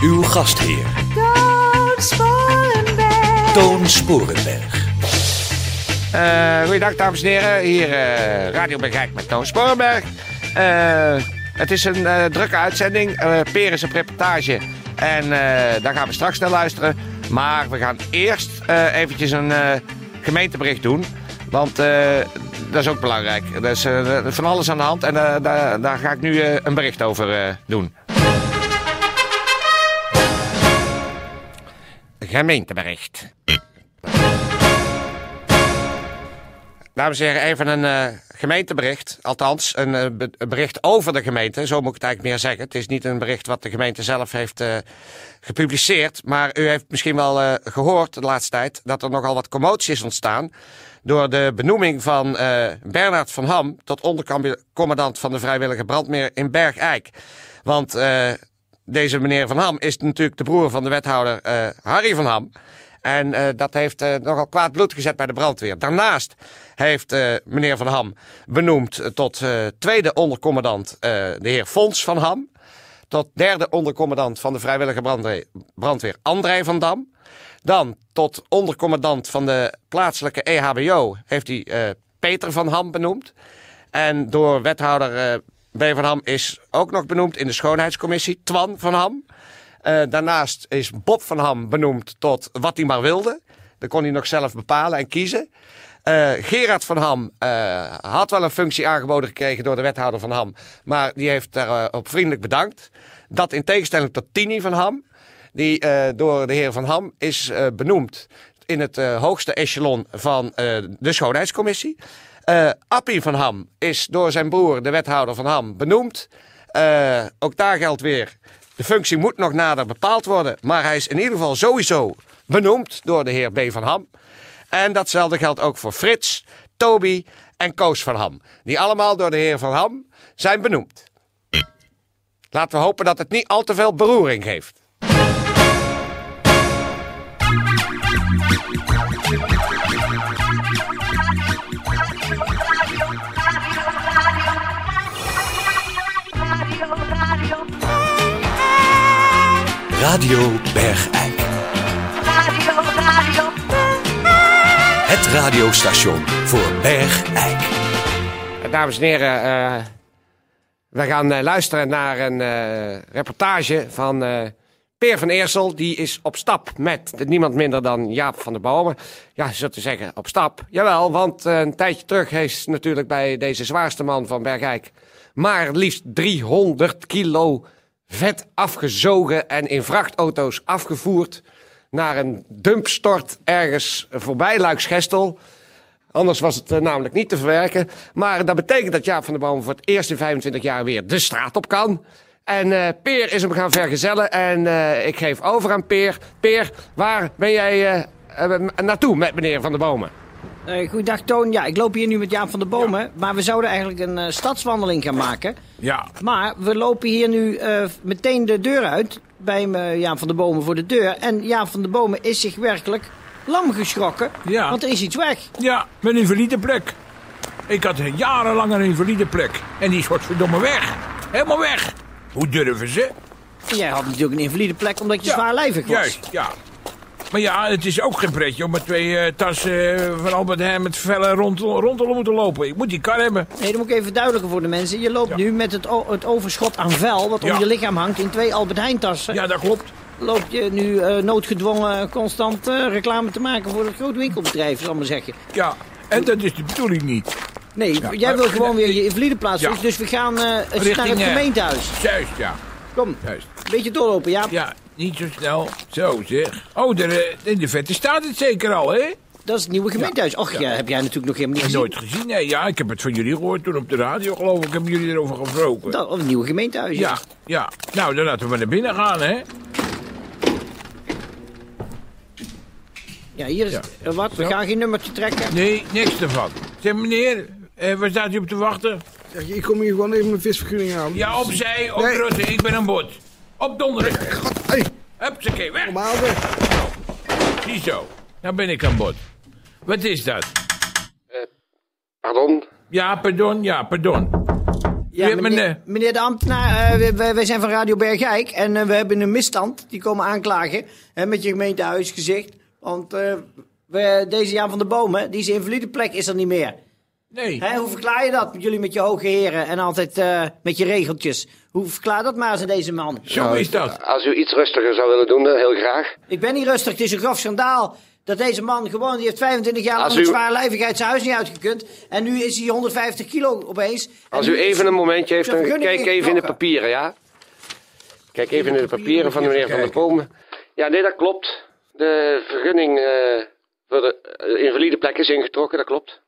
Uw gastheer, Toon Sporenberg. Toon Sporenberg. Eh goeiedag dames en heren, hier eh, Radio Bergijk met Toon Sporenberg. Eh, het is een eh, drukke uitzending, Eh Peer is op reportage en eh, daar gaan we straks naar luisteren. Maar we gaan eerst eh, eventjes een eh, gemeentebericht doen, want eh, dat is ook belangrijk. Er is eh, van alles aan de hand en eh, daar, daar ga ik nu eh, een bericht over eh, doen. Gemeentebericht. Dames en heren, even een eh, gemeentebericht. Althans, een, eh, een bericht over de gemeente. Zo moet ik het eigenlijk meer zeggen. Het is niet een bericht wat de gemeente zelf heeft eh, gepubliceerd. Maar u heeft misschien wel eh, gehoord de laatste tijd dat er nogal wat commotie is ontstaan. Door de benoeming van Bernard van Ham tot ondercommandant van de vrijwillige brandmeer in Bergijk. Want deze meneer Van Ham is natuurlijk de broer van de wethouder eh, Harry van Ham. En eh, dat heeft eh, nogal kwaad bloed gezet bij de brandweer. Daarnaast heeft meneer Van Ham benoemd tot tweede ondercommandant de heer Fons van Ham. Tot derde ondercommandant van de vrijwillige brandweer, brandweer André van Dam. Dan tot ondercommandant van de plaatselijke EHBO heeft hij Peter van Ham benoemd. En door wethouder B. van Ham is ook nog benoemd in de schoonheidscommissie Twan van Ham. Eh, daarnaast is Bob van Ham benoemd tot wat hij maar wilde. Dat kon hij nog zelf bepalen en kiezen. Eh, Gerard van Ham eh, had wel een functie aangeboden gekregen door de wethouder van Ham. Maar die heeft daarop op vriendelijk bedankt. Dat in tegenstelling tot Tini van Ham. Die door de heer Van Ham is benoemd in het hoogste echelon van de schoonheidscommissie. Eh Appie van Ham is door zijn broer, de wethouder van Ham, benoemd. Eh, ook daar geldt weer, de functie moet nog nader bepaald worden. Maar hij is in ieder geval sowieso benoemd door de heer B. van Ham. En datzelfde geldt ook voor Frits, Toby en Koos van Ham. Die allemaal door de heer van Ham zijn benoemd. Laten we hopen dat het niet al te veel beroering geeft. Radio Bergijk. radio, radio. Het radiostation voor Bergijk. Dames en heren, eh, we gaan eh, luisteren naar een eh, reportage van Peer van Eersel. Die is op stap met niemand minder dan Jaap van der Bomen. Ja, zo te zeggen, op stap. Jawel, want een tijdje terug is natuurlijk bij deze zwaarste man van Bergijk... maar liefst 300 kilo vet afgezogen en in vrachtauto's afgevoerd... naar een dumpstort ergens voorbij Luiksgestel... Anders was het eh, namelijk niet te verwerken. Maar dat betekent dat Jaap van der Boom voor het eerst in 25 jaar weer de straat op kan. En eh, Peer is hem gaan vergezellen. En eh, ik geef over aan Peer. Peer, waar ben jij naartoe met meneer van der Bomen? Eh goeiedag Toon. Ja, ik loop hier nu met Jaap van der Bomen. Maar we zouden eigenlijk een eh, stadswandeling gaan maken. Ja, Maar we lopen hier nu eh, meteen de deur uit. Bij me, Jaap van der Bomen voor de deur. En Jaap van der Bomen is zich werkelijk lam geschrokken. Ja. Want er is iets weg. ja, mijn invalide plek. Ik had jarenlang een invalide plek. En die is godverdomme weg. Helemaal weg. Hoe durven ze? Jij had natuurlijk een invalide plek omdat je Ja, zwaarlijvig was. Juist, ja. Maar ja, het is ook geen pretje om met twee eh, tassen eh, van Albert Heijn met vellen rond, rond te moeten lopen. Ik moet die kar hebben. Nee, dat moet ik even verduidelijken voor de mensen. Je loopt Ja. nu met het, het overschot aan vel wat Ja. om je lichaam hangt in twee Albert Heijn tassen. Ja, dat klopt. Loop je nu eh, noodgedwongen constant reclame te maken voor het groot winkelbedrijf, zal ik maar zeggen. Ja, en dat is de bedoeling niet. Nee, Ja, jij wil gewoon weer je invalideplaats. Ja. Dus we gaan Richting, naar het eh, gemeentehuis. Juist, ja. Kom, Juist. een beetje doorlopen, ja. Ja, niet zo snel. Zo zeg. Oh, er, eh, in de vette staat het zeker al, hè? Dat is het nieuwe gemeentehuis. Och, ja, heb jij natuurlijk nog helemaal niet gezien. Nooit gezien? Nee, ja, ik heb het van jullie gehoord toen op de radio, geloof ik. Hebben jullie erover gesproken? Dat, het nieuwe gemeentehuis. Ja, ja. Nou, dan laten we maar naar binnen gaan, hè? Ja, hier is Ja. wat. We gaan geen nummertje trekken. Nee, niks ervan. Zeg, meneer, eh, waar staat u op te wachten? Zeg, ik kom hier gewoon even mijn visvergunning halen. Ja, opzij, op Nee. Ik ben aan boord. Op donderen. Hupsakee, weg. normaal zeg. Ziezo, nou ben ik aan boord. Wat is dat? Pardon? Ja, pardon, ja, pardon. Ja, hebt meneer, meneer- meneer de ambtenaar, eh, wij- zijn van Radio Bergijk en eh, we hebben een misstand. Die komen aanklagen hè, met je gemeentehuisgezicht. Want eh, we, deze Jan van de Bomen, die zijn invalide plek is er niet meer. Nee. Hè, hoe verklaar je dat, jullie met je hoge heren en altijd eh, met je regeltjes? Hoe verklaar dat maar eens aan deze man? Zo is dat. Als u iets rustiger zou willen doen, eh, heel graag. Ik ben niet rustig, het is een grof schandaal. Dat deze man gewoon, die heeft 25 jaar lang u- zwaarlijvigheid zijn huis niet uitgekund. En nu is hij 150 kilo opeens. En Als u even een momentje heeft, dan kijk even in de papieren, ja? Kijk even in de papieren van de meneer Van der Bomen. Ja, nee, dat klopt. De vergunning eh, voor de invalide plek is ingetrokken, dat klopt.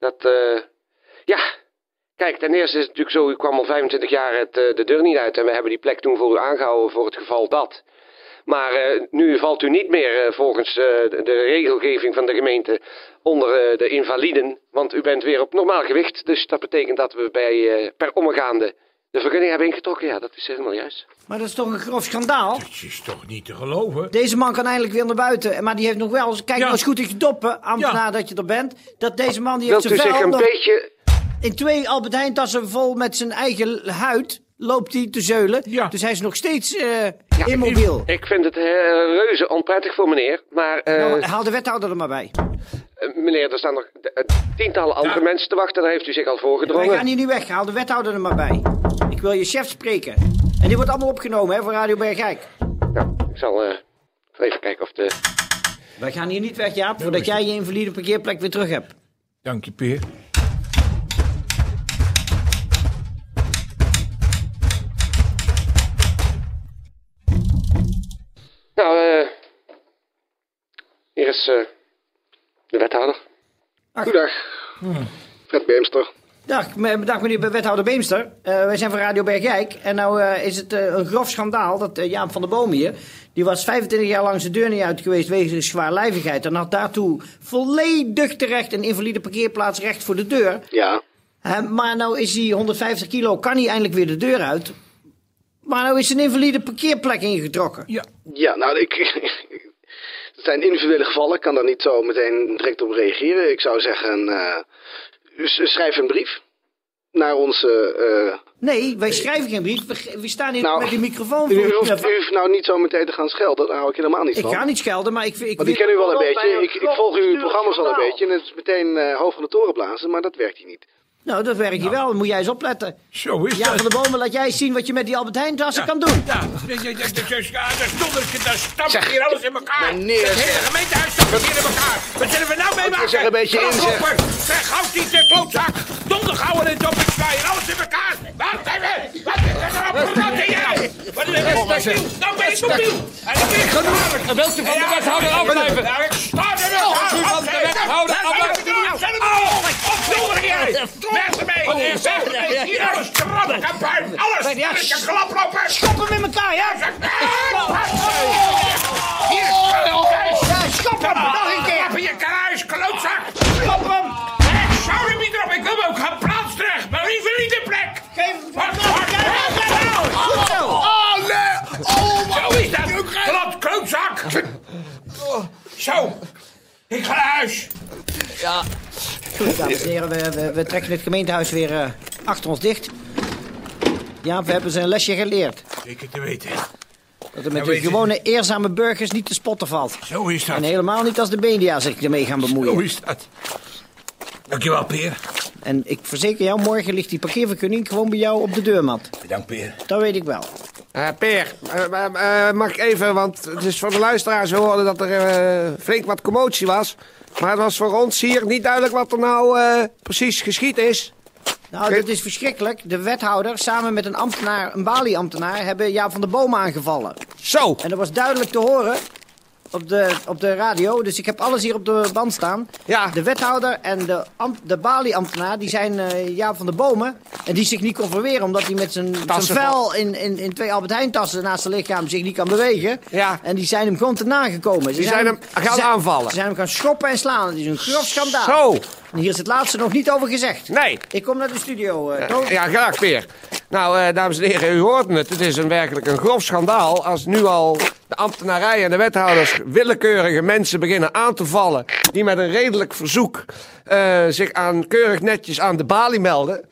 Dat, eh, ja. Kijk, ten eerste is het natuurlijk zo, u kwam al 25 jaar het, eh, de deur niet uit. En we hebben die plek toen voor u aangehouden voor het geval dat. Maar eh, nu valt u niet meer volgens de, de regelgeving van de gemeente onder de invaliden. Want u bent weer op normaal gewicht. Dus dat betekent dat we bij per omgaande de vergunning hebben ingetrokken. Ja, dat is helemaal juist. Maar dat is toch een grof schandaal? Het is toch niet te geloven? Deze man kan eindelijk weer naar buiten. Maar die heeft nog wel... Kijk Ja. nou eens goed in je doppen, ambtenaar Ja. dat je er bent. Dat deze man die heeft Wilt u zijn zich vel een nog beetje... in twee Albert Heijn tassen vol met zijn eigen huid loopt hij te zeulen. Ja. Dus hij is nog steeds eh immobiel. Ik vind het eh, reuze onprettig voor meneer. Maar eh, Nou, haal de wethouder er maar bij. Eh, meneer, er staan nog eh, tientallen andere Ja. mensen te wachten. Daar heeft u zich al Wij voorgedrongen. gaan hier niet weg. Haal de wethouder er maar bij. Ik wil je chef spreken. En die wordt allemaal opgenomen hè, voor Radio Bergijk. Nou, ik zal eh, even kijken of de... Wij gaan hier niet weg, Jaap, voordat jij je invalide parkeerplek weer terug hebt. Dank je, Peer. Nou, eh... hier is eh, de wethouder. Goedendag. Fred Beemster. Dag, me- dag meneer wethouder Beemster. Eh, wij zijn van Radio Bergijk. En nou eh, is het eh, een grof schandaal dat Jaap van der Boom hier... die was 25 jaar lang zijn deur niet uit geweest wegens zwaarlijvigheid... en had daartoe volledig terecht een invalide parkeerplaats recht voor de deur. Ja. Eh, maar nou is hij 150 kilo, kan hij eindelijk weer de deur uit... Maar nou is een invalide parkeerplek ingetrokken. Ja. Ja, nou, ik... Het zijn individuele gevallen, ik kan daar niet zo meteen direct op reageren. Ik zou zeggen, eh, schrijf een brief naar onze... eh, Nee, wij schrijven geen brief. We, we staan hier nou, met die microfoon u, voor. u, hoeft, u hoeft nou niet zo meteen te gaan schelden, daar hou ik helemaal niet Ik van. ga niet schelden, maar ik... ik Want ik ken u wel een beetje. Ik, ik volg uw programma's al een beetje. En het is meteen eh, hoofd van de toren blazen, maar dat werkt hier niet. Nou, dat werkt hier wel. Dan moet jij eens opletten. Zo is Ja, dat. van de bomen, laat jij eens zien wat je met die Albert Heijn tassen kan doen. Ja, ja, daar stampt hier alles in elkaar. meneer, Het hele zeg. gemeentehuis stamt hier in elkaar. Wat zullen we nou mee maken? zeg een beetje in, zeg. Zeg, houd die de klootzak. Dondergouwen en op het zwaaien, alles in elkaar. Wacht even. Wat is er nou? Wat ben jij nou? Wat is er mobiel? Nou ben ik mobiel. En dan ben ik gevaarlijk. En wilt u van de wethouder afblijven? Nou, ik sta er wel. U van de wethouder afblijven? Opdoen jij. Weg ermee. Hier alles krabben. Alles. Ik kan klaploper. Stop hem in elkaar, ja? Zo. Ik ga naar huis. Goed, dames en heren, we, we, we trekken het gemeentehuis weer eh, achter ons dicht. Ja, we hebben zijn lesje geleerd. Zeker te weten. Dat er met Ja, de gewone eerzame burgers niet te spotten valt. Zo is dat. En helemaal niet als de media zich ermee gaan Zo bemoeien. is dat. Dankjewel, Peer. En ik verzeker jou, morgen ligt die parkeervergunning gewoon bij jou op de deurmat. Bedankt, Peer. Dat weet ik wel. Eh Peer, eh, eh, mag ik even, want het is voor de luisteraars, we hoorden dat er flink wat commotie was. Maar het was voor ons hier niet duidelijk wat er nou precies geschied is. Nou, dat is verschrikkelijk. De wethouder samen met een ambtenaar, een Bali-ambtenaar, hebben Jaap van der Boom aangevallen. Zo, En er was duidelijk te horen op de, op de radio, dus ik heb alles hier op de band staan. Ja. De wethouder en de, de Bali-ambtenaar, die zijn Jaap van de Bomen. En die zich niet kon verweren, omdat hij met zijn, vel in, in, in twee Albert Heijn tassen naast zijn lichaam zich niet kan bewegen. Ja. En die zijn hem gewoon te nagekomen. Ze Die zijn hem gaan ze- aanvallen. Ze zijn hem gaan schoppen en slaan. Het is een grof schandaal. Zo. En hier is het laatste nog niet over gezegd. Nee. Ik kom naar de studio, Toon. Ja, graag weer. Nou, dames en heren, u hoort het. Het is een werkelijk een grof schandaal als nu al de ambtenarij en de wethouders willekeurige mensen beginnen aan te vallen die met een redelijk verzoek eh, zich aan, keurig netjes aan de balie melden.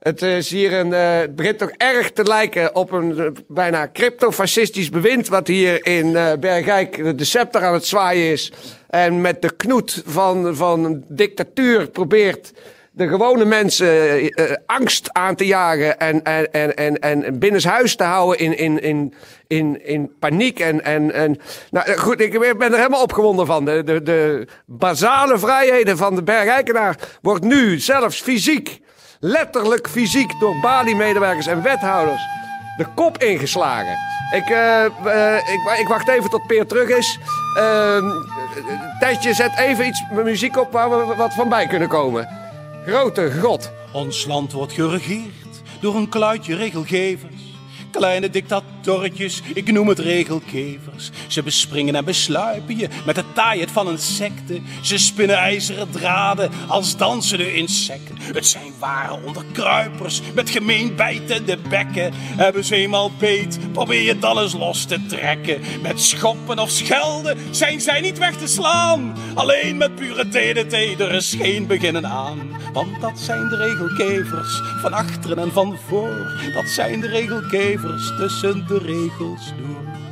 Het, is hier een, eh, het begint toch erg te lijken op een eh, bijna cryptofascistisch bewind... wat hier in eh Bergijk de scepter aan het zwaaien is... en met de knoet van, van een dictatuur probeert de gewone mensen eh, eh, angst aan te jagen en, en, en, en, en binnenshuis te houden in, in, in, in, in paniek. En, en, en, nou eh, goed, ik ben er helemaal opgewonden van. De, de, basale vrijheden van de Bergijkenaar wordt nu zelfs fysiek, letterlijk fysiek, door Bali-medewerkers en wethouders de kop ingeslagen. Ik, eh, ik, ik wacht even tot Peer terug is. Ehm Tijdje, zet even iets muziek op waar we wat van bij kunnen komen. Grote god. Ons land wordt geregeerd door een kluitje regelgevers. Kleine dictatorretjes, ik noem het regelkevers. Ze bespringen en besluipen je met de taaiheid van insecten. Ze spinnen ijzeren draden als dansende insecten. Het zijn ware onderkruipers met gemeen bijtende bekken. Hebben ze eenmaal beet, probeer je dan eens los te trekken. Met schoppen of schelden zijn zij niet weg te slaan. Alleen met pure DDT, er is geen beginnen aan. Want dat zijn de regelkevers, van achteren en van voor. Dat zijn de regelkevers tussen de regels door.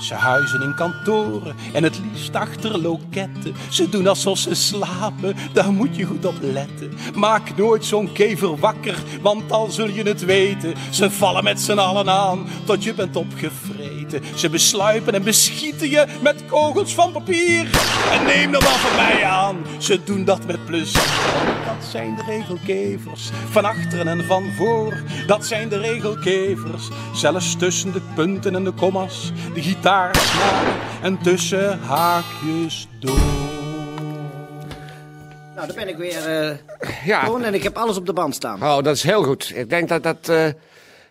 Ze huizen in kantoren en het liefst achter loketten. Ze doen alsof ze slapen, daar moet je goed op letten. Maak nooit zo'n kever wakker, want al zul je het weten. Ze vallen met z'n allen aan, tot je bent opgevreten. Ze besluipen en beschieten je met kogels van papier. En neem er dan van mij aan, ze doen dat met plezier. Dat zijn de regelkevers, van achteren en van voor. Dat zijn de regelkevers, zelfs tussen de punten en de kommas. De gitaarsnaren en tussen haakjes door. Nou, daar ben ik weer, eh Ja. En ik heb alles op de band staan. Oh, dat is heel goed. Ik denk dat dat eh,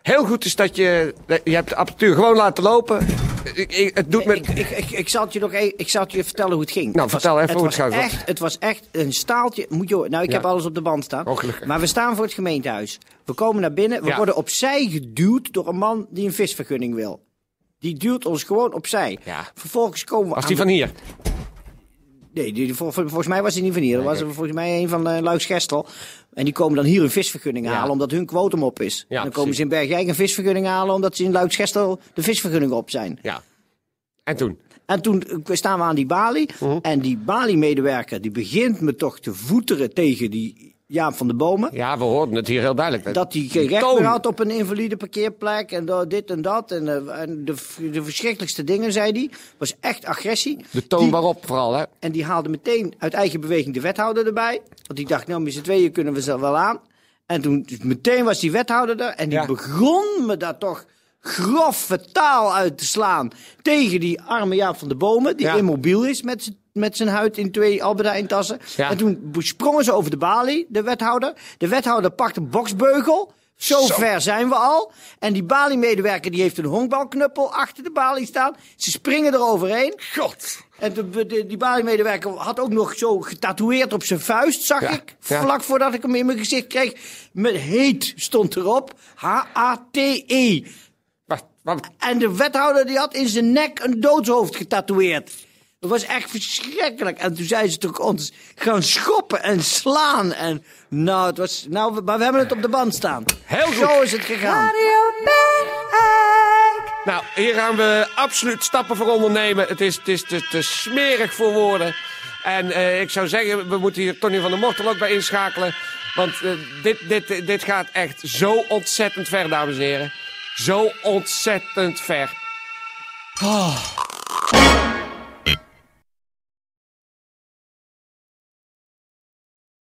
heel goed is dat je... Je hebt de apparatuur gewoon laten lopen. Ik, ik- het doet me... Ik, ik, ik, ik, zal het je nog e- ik zal het je vertellen hoe het ging. Nou, Het was- vertel even hoe het was gaat. Echt, het was echt een staaltje. Moet je, nou, ik Ja. heb alles op de band staan. Oh, maar we staan voor het gemeentehuis. We komen naar binnen. We Ja. worden opzij geduwd door een man die een visvergunning wil. Die duwt ons gewoon opzij. Ja. Vervolgens komen we Als die de- van hier. Nee, die, vol- vol- volgens mij was hij niet van hier. Dat was volgens mij een van uh, Luiksgestel. En die komen dan hier een visvergunning halen omdat hun kwotum op is. En dan komen ze in Bergijk een visvergunning halen omdat ze in Luiksgestel de visvergunningen op zijn. Ja. En toen? En toen eh, staan we aan die balie. Mhm. En die balie-medewerker die begint me toch te voeteren tegen die Jaap van de Bomen. Ja, we hoorden het hier heel duidelijk. Dat hij geen recht meer had op een invalide parkeerplek. En dat- dit en dat. En, eh, en de, de verschrikkelijkste dingen, zei hij. Was echt agressie. De toon Die- waarop vooral, hè? En die haalde meteen uit eigen beweging de wethouder erbij. Want die dacht, nou, met z'n tweeën kunnen we ze wel aan. En toen dus meteen was die wethouder er. En die Ja. begon me daar toch grove taal uit te slaan. Tegen die arme Jaap van de Bomen. Die Ja. immobiel is met z'n- met zijn huid in twee Albert Heijn tassen. Ja. En toen sprongen ze over de balie, de wethouder. De wethouder pakt een boksbeugel. Zo, Zo. ver zijn we al. En die balie-medewerker die heeft een honkbalknuppel achter de balie staan. Ze springen er overheen. God. En de, de- die balie-medewerker had ook nog zo getatoeëerd op zijn vuist, zag Ja, ik. ja. Vlak voordat ik hem in mijn gezicht kreeg. Met heet stond erop. H-A-T-E. En de wethouder die had in zijn nek een doodshoofd getatoeëerd. Dat was echt verschrikkelijk. En toen zei ze toch ons gaan schoppen en slaan. En nou, het was, nou, maar we hebben het op de band staan. Heel goed. Zo is het gegaan. Radio Bergijk. Nou, hier gaan we absoluut stappen voor ondernemen. Het is, het is te, te smerig voor woorden. En eh, ik zou zeggen, we moeten hier Tony van der Mortel ook bij inschakelen. Want eh, dit, dit, dit gaat echt zo ontzettend ver, dames en heren. Zo ontzettend ver. Oh.